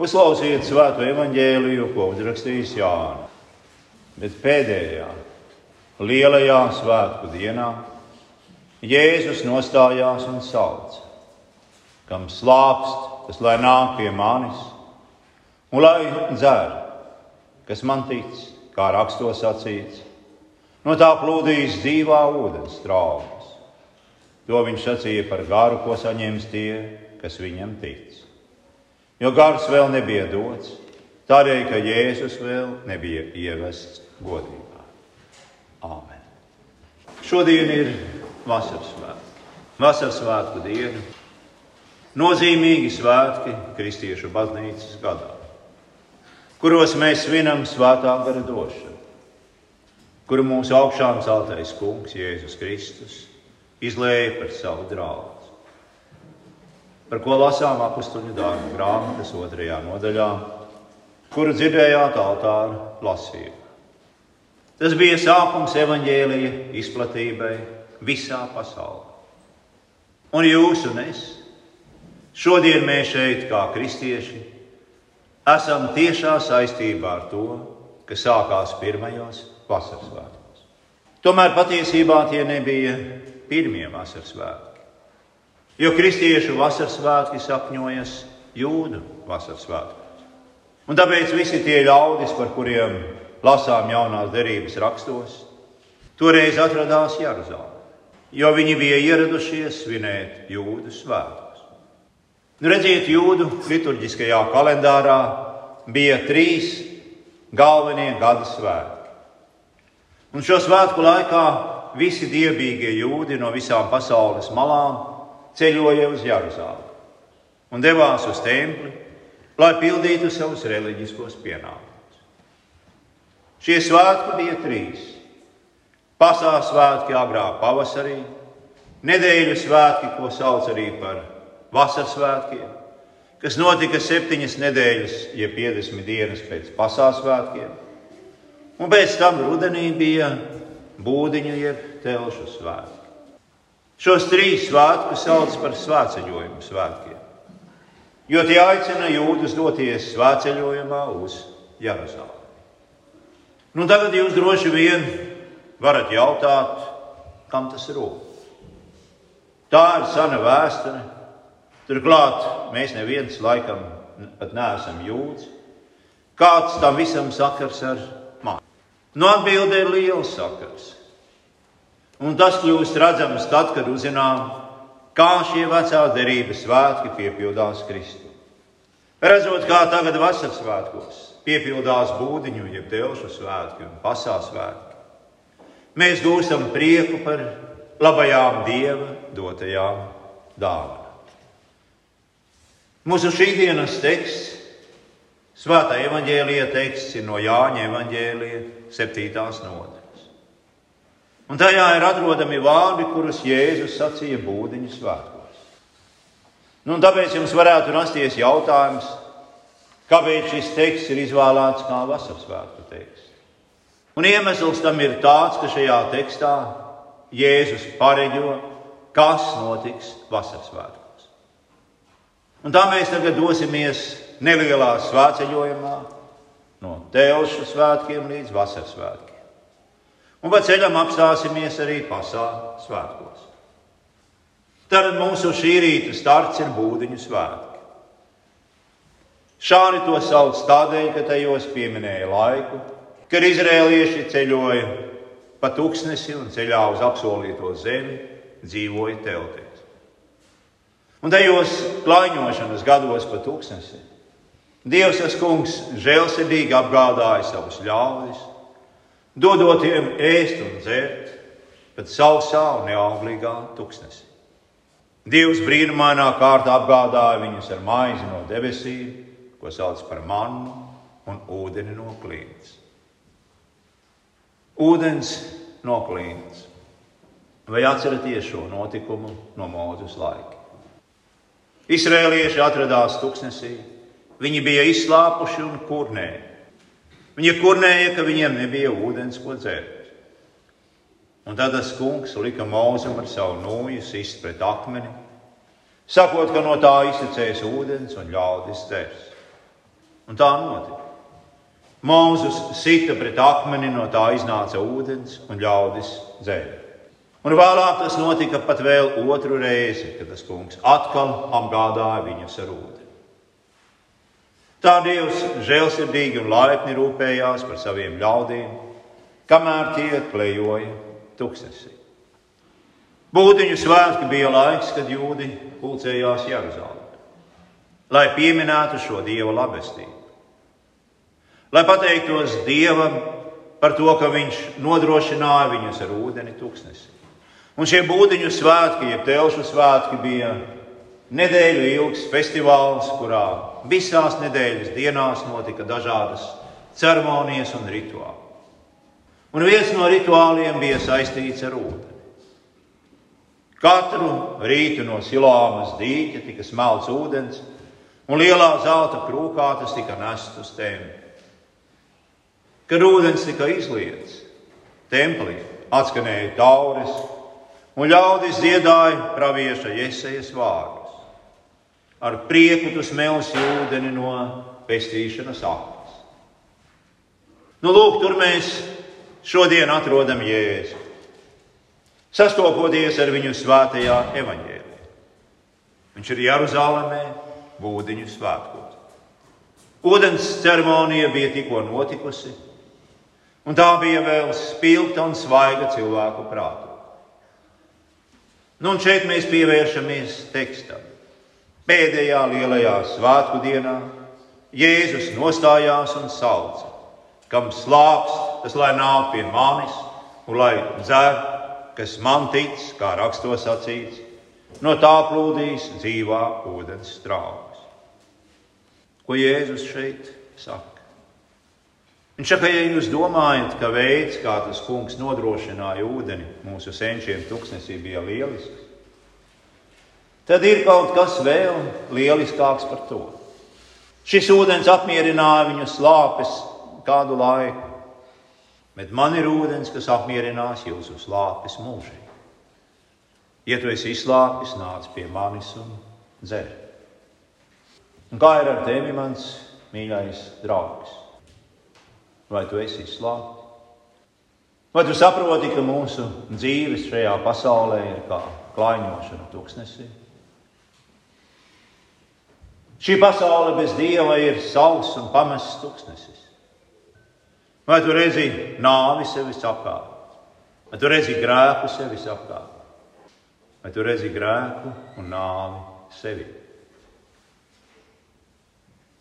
Uzklausiet svēto evaņģēliju, ko uzrakstījis Jānis. Bet pēdējā, lielajā svētku dienā Jēzus nostājās un sauca: Kam slāpst, tas lai nāk pie manis, un lai dzer, kas man tic, kā rakstos sacīts, no tā plūdīs dzīvā ūdens traumas. To viņš sacīja par garu, ko saņems tie, kas viņam tic. Jo gars vēl nebija dots, tādēļ, ka Jēzus vēl nebija ievests godībā. Āmen. Šodien ir vasaras svētki. Vasaras svētku diena. Nozīmīgi svētki Kristiešu baznīcas gadā, kuros mēs svinam svētā gara došanu, kuru mūsu augšām celtais kungs Jēzus Kristus izlēja par savu draugu par ko lasām apakstuņu darbu grāmatas otrajā nodaļā, kuru dzirdējāt altāra lasījumā. Tas bija sākums evaņģēlīja izplatībai visā pasaulē. Un jūs un es, šodien mēs šeit, kā kristieši, esam tiešā saistībā ar to, kas sākās pirmajos vasaras svētkos. Tomēr patiesībā tie nebija pirmie vasaras svētki. Jo kristiešu vasaras svētki sapņojas jūdu vasaras svētkos. Un tāpēc visi tie ļaudis, par kuriem lasām jaunās derības rakstos, toreiz atradās Jeruzalē, jo viņi bija ieradušies svinēt jūdu svētkus. Nu, redziet, jūdu liturģiskajā kalendārā bija trīs galvenie gada svētki. Un šo svētku laikā visi dievīgie jūdi no visām pasaules malām ceļoja uz Jeruzalemi un devās uz templi, lai pildītu savus reliģiskos pienākumus. Šie svētki bija trīs. Pasāles svētki agrāk pavasarī, nedēļu svētki, ko sauc arī par vasaras svētkiem, kas notika septiņas nedēļas, jeb 50 dienas pēc pasāles svētkiem, un pēc tam rudenī bija būdiņu jeb telšu svētki. Šos trīs svētkus sauc par svētceļojumu svētkiem, jo tie aicina jūdas doties svētceļojumā uz Jeruzalemi. Nu, tagad jūs droši vien varat jautāt, kam tas rūp. Tā ir sena vēsture. Turklāt mēs neviens laikam pat neesam jūdzi. Kāds tam visam sakars ar mani? Nu, atbilde ir liels sakars. Un tas kļūst redzams tad, kad uzzinām, kā šie vecā derības svētki piepildās Kristu. Redzot, kā tagad vasaras svētkos piepildās būdiņu, jeb delšu svētki un pasāles svētki, mēs gūstam prieku par labajām dieva dotajām dāvanām. Mūsu šīsdienas teksts, Svētā evaņģēlīja teksts, ir no Jāņa evaņģēlīja 7. nodaļas. Un tajā ir atrodami vārdi, kurus Jēzus sacīja būdiņu svētkos. Nu, tāpēc jums varētu rasties jautājums, kāpēc šis teksts ir izvēlēts kā vasaras svētku teksts. Un iemesls tam ir tāds, ka šajā tekstā Jēzus pareģo, kas notiks vasaras svētkos. Un tā mēs tagad dosimies nelielā svētceļojumā no Tēlšu svētkiem līdz vasaras svētkiem. Un pa ceļam apstāsimies arī pasaules svētkos. Tad mūsu šī rīta starts ir būdiņu svētki. Šādi to sauc tādēļ, ka tajos pieminēja laiku, kad izrēlieši ceļoja pa tūkstnesi un ceļā uz apsolīto zemi dzīvoja teltēs. Un tajos klaiņošanas gados pa tūkstnesi Dievs, tas kungs, žēlsirdīgi apgādāja savus ļaudis, dodot tiem ēst un dzert, bet sausā un neauglīgā tuksnesī. Dievs brīnumainā kārtā apgādāja viņus ar maizi no debesīm, ko sauc par mannu un ūdeni no klīnas. Ūdens no klīnas. Vai atceraties šo notikumu no Mūzes laika? Izrēlieši atradās tuksnesī, viņi bija izslāpuši un kurnēji. Viņi kurnēja, ka viņiem nebija ūdens, ko dzert. Un tad tas kungs lika mūzum ar savu nūju sist pret akmeni, sakot, ka no tā izsacēs ūdens un ļaudis dzers. Un tā notika. Mūzus sita pret akmeni, no tā iznāca ūdens un ļaudis dzēra. Un vēlāk tas notika pat vēl otru reizi, kad tas kungs atkal apgādāja viņus ar ūdeni. Tā Dievs žēlsirdīgi un laipni rūpējās par saviem ļaudīm, kamēr tie klejoja tuksnesī. Būdiņu svētki bija laiks, kad jūdi pulcējās Jeruzalemē, lai pieminētu šo Dieva labestību lai pateiktos Dievam par to, ka Viņš nodrošināja viņus ar ūdeni tūkstnesi. Un šie būdiņu svētki, jeb telšu svētki, bija nedēļu ilgs festivāls, kurā visās nedēļas dienās notika dažādas ceremonijas un rituāli. Un viens no rituāliem bija saistīts ar ūdeni. Katru rītu no silāmas dīķa tika smelts ūdens, un lielā zelta krūkā tas tika nests uz templi. Kad ūdens tika izliets, templī atskanēja tauris, un ļaudis dziedāja pravieša iesejas vārdus. Ar prieku tu smelsi ūdeni no pestīšanas aknas. Nu, lūk, tur mēs šodien atrodam Jēzu, sastopoties ar viņu svētajā evaņģēlī. Viņš ir Jeruzalemē, būdiņu svētkos. Ūdens ceremonija bija tikko notikusi Un tā bija vēl spilgta un svaiga cilvēku prātā. Nu, un šeit mēs pievēršamies tekstam. Pēdējā lielajā svētku dienā Jēzus nostājās un sauca, kam slāps, tas lai nāk pie manis un lai dzer, kas man tic, kā rakstos sacīts, no tā plūdīs dzīvā ūdens straumes. Ko Jēzus šeit saka? Viņš saka, ja jūs domājat, ka veids, kā tas kungs nodrošināja ūdeni mūsu senčiem tuksnesī, bija lielisks, tad ir kaut kas vēl lieliskāks par to. Šis ūdens apmierināja viņu slāpes kādu laiku, bet man ir ūdens, kas apmierinās jūsu slāpes mūžīgi. Ja tu esi izslāpis, nāc pie manis un dzer. Un kā ir ar tevi, mans mīļais draugs? vai tu esi slāpis? Vai tu saproti, ka mūsu dzīves šajā pasaulē ir kā klaiņošana tūkstnesī? Šī pasaule bez dieva ir sauss un pamests tūkstnesis. Vai tu redzi nāvi sevis apkārt? Vai tu redzi grēku sevis apkārt? Vai tu redzi grēku un nāvi sevi?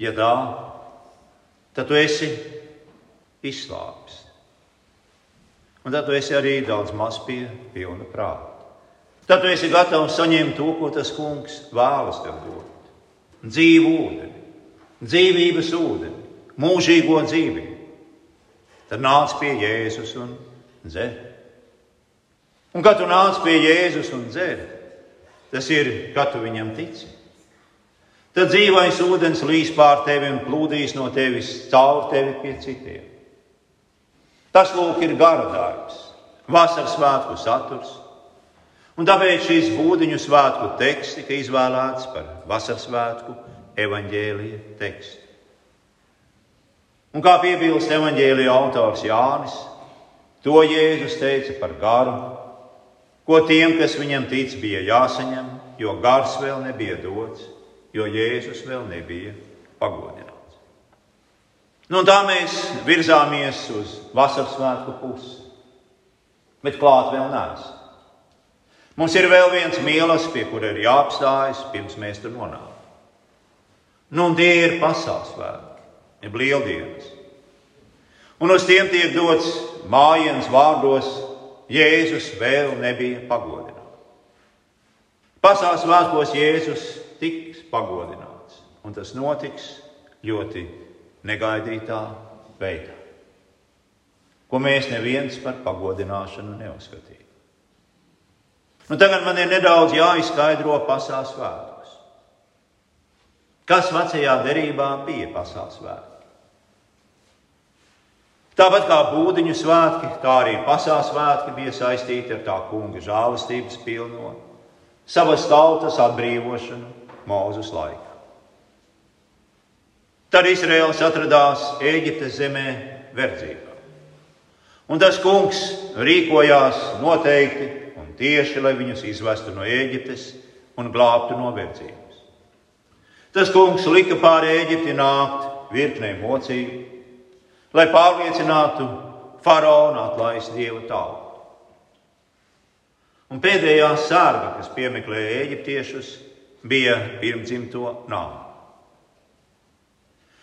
Ja tā, tad tu esi izslāpis. Un tad tu esi arī daudz maz pie pilna prāta. Tad tu esi gatavs saņemt to, ko tas kungs vēlas tev dot. Dzīvu ūdeni, dzīvības ūdeni, mūžīgo dzīvību. Tad nāc pie Jēzus un dzer. Un kad tu nāc pie Jēzus un dzer, tas ir, kad tu viņam tici. Tad dzīvais ūdens līs pār tevi un plūdīs no tevis caur tevi pie citiem. Tas lūk ir gara darbs, vasaras svētku saturs. Un tāpēc šīs būdiņu svētku teksts tika izvēlēts par vasaras svētku evaņģēlīja tekstu. Un kā piebilst evaņģēlīja autors Jānis, to Jēzus teica par garu, ko tiem, kas viņam tic, bija jāsaņem, jo gars vēl nebija dots, jo Jēzus vēl nebija pagodināts. Nu, tā mēs virzāmies uz vasaras svētku pusi, bet klāt vēl neesam. Mums ir vēl viens mīlas, pie kura ir jāapstājas, pirms mēs tur nonākam. Nu, un tie ir pasaules svētki, ir lieldienas. Un uz tiem tiek dots mājiens vārdos, Jēzus vēl nebija pagodināts. Pasaules svētkos Jēzus tiks pagodināts, un tas notiks ļoti negaidītā veidā, ko mēs neviens par pagodināšanu neuzskatījām. Nu, tagad man ir nedaudz jāizskaidro pasaules svētkos. Kas vecajā derībā bija pasaules svētki? Tāpat kā būdiņu svētki, tā arī pasaules svētki bija saistīti ar tā kunga žēlastības pilno, savas tautas atbrīvošanu Mūzes laikā. Tad Izraels atradās Eģiptes zemē verdzībā. Un tas kungs rīkojās noteikti un tieši, lai viņus izvestu no Eģiptes un glābtu no verdzības. Tas kungs lika pāri Eģipti nākt virknei mocību, lai pārliecinātu faraonu atlaist dieva tautu. Un pēdējā sārga, kas piemeklēja eģiptiešus, bija pirmdzimto nāve.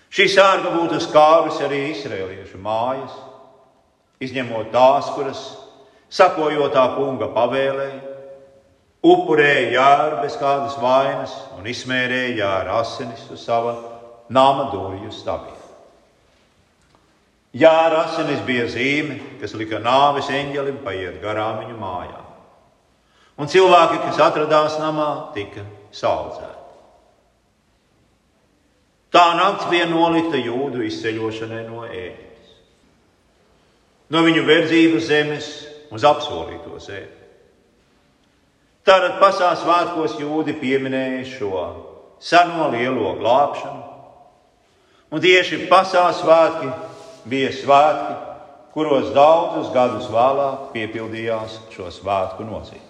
Šī sārga būtu skārusi arī izrēliešu mājas, izņemot tās, kuras sakojotā kunga pavēlēja, upurēja jāru bez kādas vainas un izsmērēja jāra asinis uz sava nama durvju stāviem. Jāra asinis bija zīme, kas lika nāves eņģelim paiet garām viņu mājām. Un cilvēki, kas atradās namā, tika saudzēti. Tā nakts bija nolikta jūdu izceļošanai no ēnas, no viņu verdzības zemes uz apsolīto zemi. Tātad pasās svētkos jūdi pieminēja šo seno lielo glābšanu, un tieši pasās svētki bija svētki, kuros daudzus gadus vēlāk piepildījās šo svētku nozīme.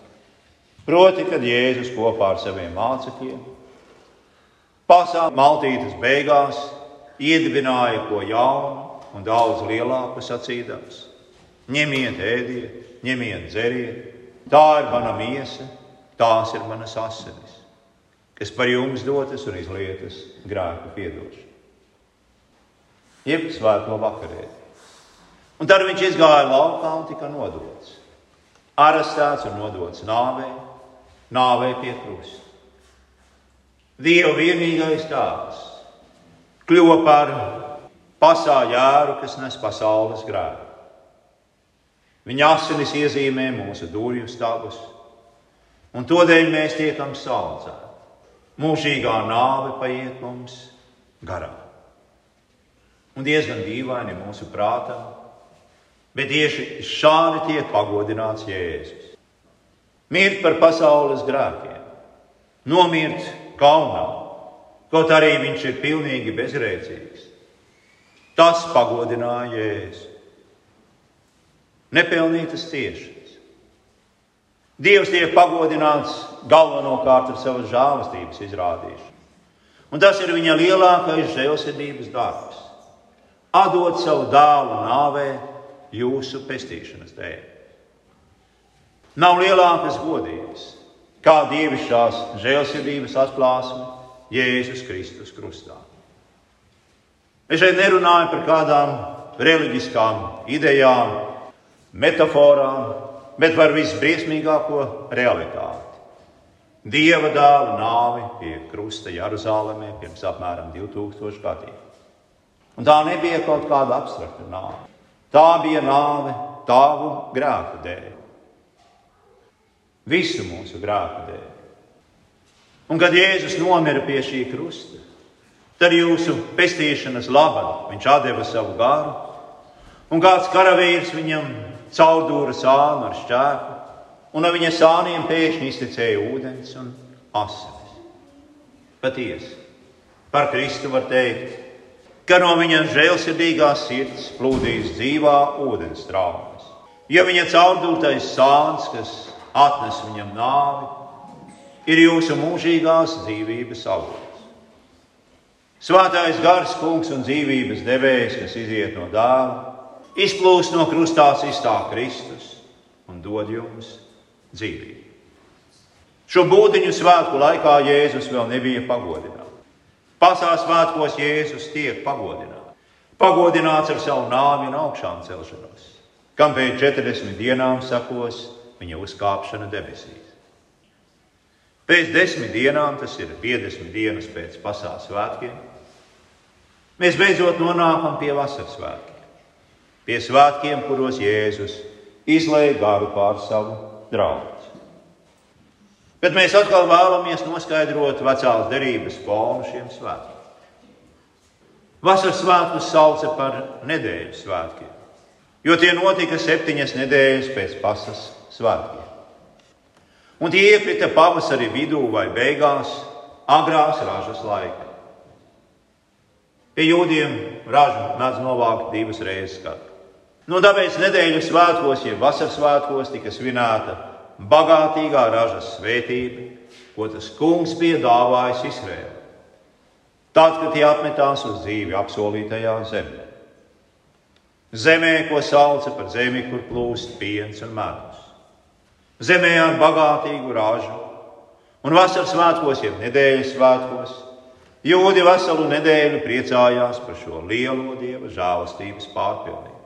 Proti, kad Jēzus kopā ar saviem mācekļiem Pasaules maltītes beigās iedibināja ko jaunu un daudz lielāku sacīdams: ņemiet, ēdiet, ņemiet, dzeriet, tā ir mana miesa, tās ir manas asinis, kas par jums dotas un izlietas grēku piedošanu. Jeb svēto vakarēdi. Un tad viņš izgāja laukā un tika nodots. Arestēts un nodots nāvei, nāvei pie krusta. Dieva vienīgais tēls kļuva par pasāļu ēru, kas nes pasaules grēku. Viņa asinis iezīmē mūsu durvju stāvus, un tādēļ mēs tiekam saucēti. Mūžīgā nāve paiet mums garām. Un diezgan dīvaini mūsu prātam, bet tieši šādi tiek pagodināts Jēzus. Mirt par pasaules grēkiem, nomirt kaunā, kaut arī viņš ir pilnīgi bezrēcīgs. Tas pagodināja Jēzu. Nepelnītas ciešanas. Dievs tiek pagodināts galvenokārt ar savas žēlastības izrādīšanu. Un tas ir viņa lielākais žēlsirdības darbs. Atdot savu dēlu nāvē jūsu pestīšanas dēļ. Nav lielākas godības, kā dievišķās žēlsirdības atklāsme Jēzus Kristus krustā. Es šeit nerunāju par kādām reliģiskām idejām, metaforām, bet par visbriesmīgāko realitāti. Dieva dēla nāvi pie krusta Jeruzalemē pirms apmēram 2000 gadiem. Un tā nebija kaut kāda abstrakta nāve. Tā bija nāve tavu grēku dēļ visu mūsu grēku dēļ. Un kad Jēzus nomira pie šī krusta, tad jūsu pestīšanas labā viņš deva savu garu, un kāds karavīrs viņam caurdūra sānu ar šķēpu, un no viņa sāniem pēkšņi iztecēja ūdens un asinis. Patiesi, par Kristu var teikt, ka no viņa žēlsirdīgās sirds plūdīs dzīvā ūdens traumas. Ja viņa caurdūtais sāns, kas atnes viņam nāvi, ir jūsu mūžīgās dzīvības avots. Svētais gars, kungs un dzīvības devējs, kas iziet no dāvana, izplūst no krustā izstā Kristus un dod jums dzīvību. Šo būdiņu svētku laikā Jēzus vēl nebija pagodināts. Pasaules svētkos Jēzus tiek pagodināts. Pagodināts ar savu nāvi un augšām celšanos, kam pēc 40 dienām sakos viņa uzkāpšana debesīs. Pēc desmit dienām, tas ir 50 dienas pēc pasaules svētkiem, mēs beidzot nonākam pie vasaras svētkiem. Pie svētkiem, kuros Jēzus izlēja garu pār savu draugu. Bet mēs atkal vēlamies noskaidrot vecās derības fonu šiem svētkiem. Vasaras svētkus sauca par nedēļas svētkiem, jo tie notika septiņas nedēļas pēc pasaules svētkiem. Un tie iekrita pavasarī vidū vai beigās, agrās ražas laikā. Pie jūdiem ražu mēdz novākt divas reizes gadu. Nu, tāpēc nedēļas svētkos, jeb vasaras svētkos, tika svinēta bagātīgā ražas svētība, ko tas kungs bija dāvājis Izrēlai. Tad, kad tie atmetās uz dzīvi apsolītajā zemē. Zemē, ko sauca par zemi, kur plūst piens un medus. Zemē ar bagātīgu ražu, un vasaras svētkos, jeb nedēļas svētkos, jūdi veselu nedēļu priecājās par šo lielo dieva žēlastības pārpildījumu.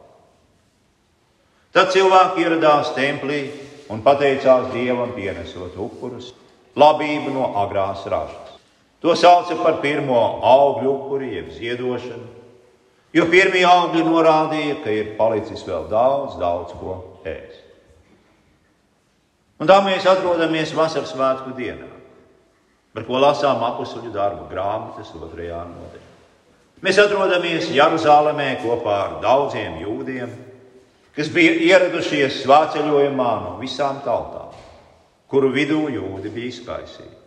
Tad cilvēki ieradās templī un pateicās dievam, pienesot upurus, labību no agrās ražas. To sauca par pirmo augļu upuri, jeb ziedošanu, jo pirmie augļi norādīja, ka ir palicis vēl daudz, daudz ko ēst. Un tā mēs atrodamies vasaras svētku dienā, par ko lasām apakšuļu darbu grāmatas otrajā nodaļā. Mēs atrodamies Jeruzalemē kopā ar daudziem jūdiem, kas bija ieradušies svētceļojumā no visām tautām, kuru vidū jūdi bija izkaisīti.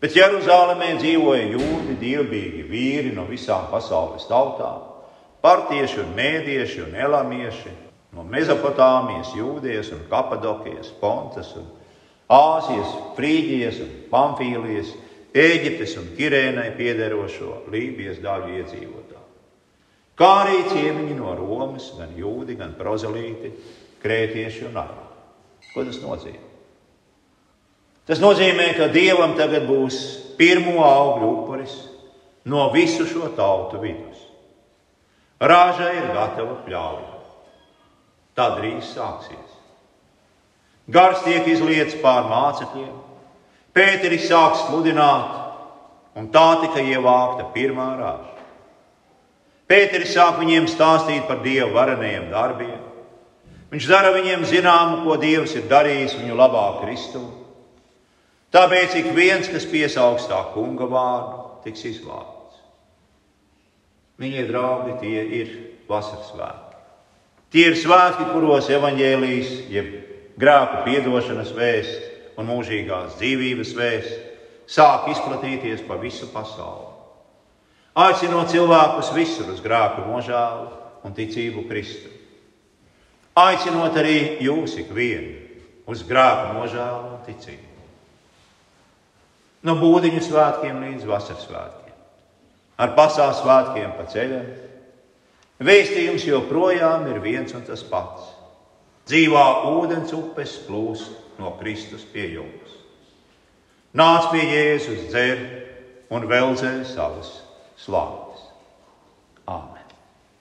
Bet Jeruzalemē dzīvoja jūdi, dievbijīgi vīri no visām pasaules tautām, partieši un mēdieši un elamieši, no Mezopotāmijas, Jūdijas un Kapadokijas, Pontas un Āzijas, Frīģijas un Pamfīlijas, Ēģiptes un Kirēnai piederošo Lībijas daļu iedzīvotāju. Kā arī ciemiņi no Romas, gan jūdi, gan prozelīti, krētieši un arī. Ko tas nozīmē? Tas nozīmē, ka Dievam tagad būs pirmo augļu upuris no visu šo tautu vidus. Rāža ir gatava pļauja tā drīz sāksies. Gars tiek izlietas pār mācekļiem, Pēteris sāk sludināt, un tā tika ievākta pirmā rāža. Pēteris sāk viņiem stāstīt par Dieva varenajiem darbiem. Viņš dara viņiem zināmu, ko Dievs ir darījis viņu labā Kristu. Tāpēc ik viens, kas piesaugs tā kunga vārdu, tiks izglābts. Mīļie draugi, tie ir vasaras svētki. Tie ir svētki, kuros evaņģēlijas, jeb grēku piedošanas vēsts un mūžīgās dzīvības vēsts sāk izplatīties pa visu pasauli. Aicinot cilvēkus visur uz grēku nožēlu un ticību Kristu. Aicinot arī jūs ikvienu uz grēku nožēlu un ticību. No būdiņu svētkiem līdz vasaras svētkiem, ar pasaules svētkiem pa ceļam Vēstījums joprojām ir viens un tas pats. Dzīvā ūdens upes plūst no Kristus pie jums. Nāc pie Jēzus, dzer un veldzē savas slāpes. Āmen!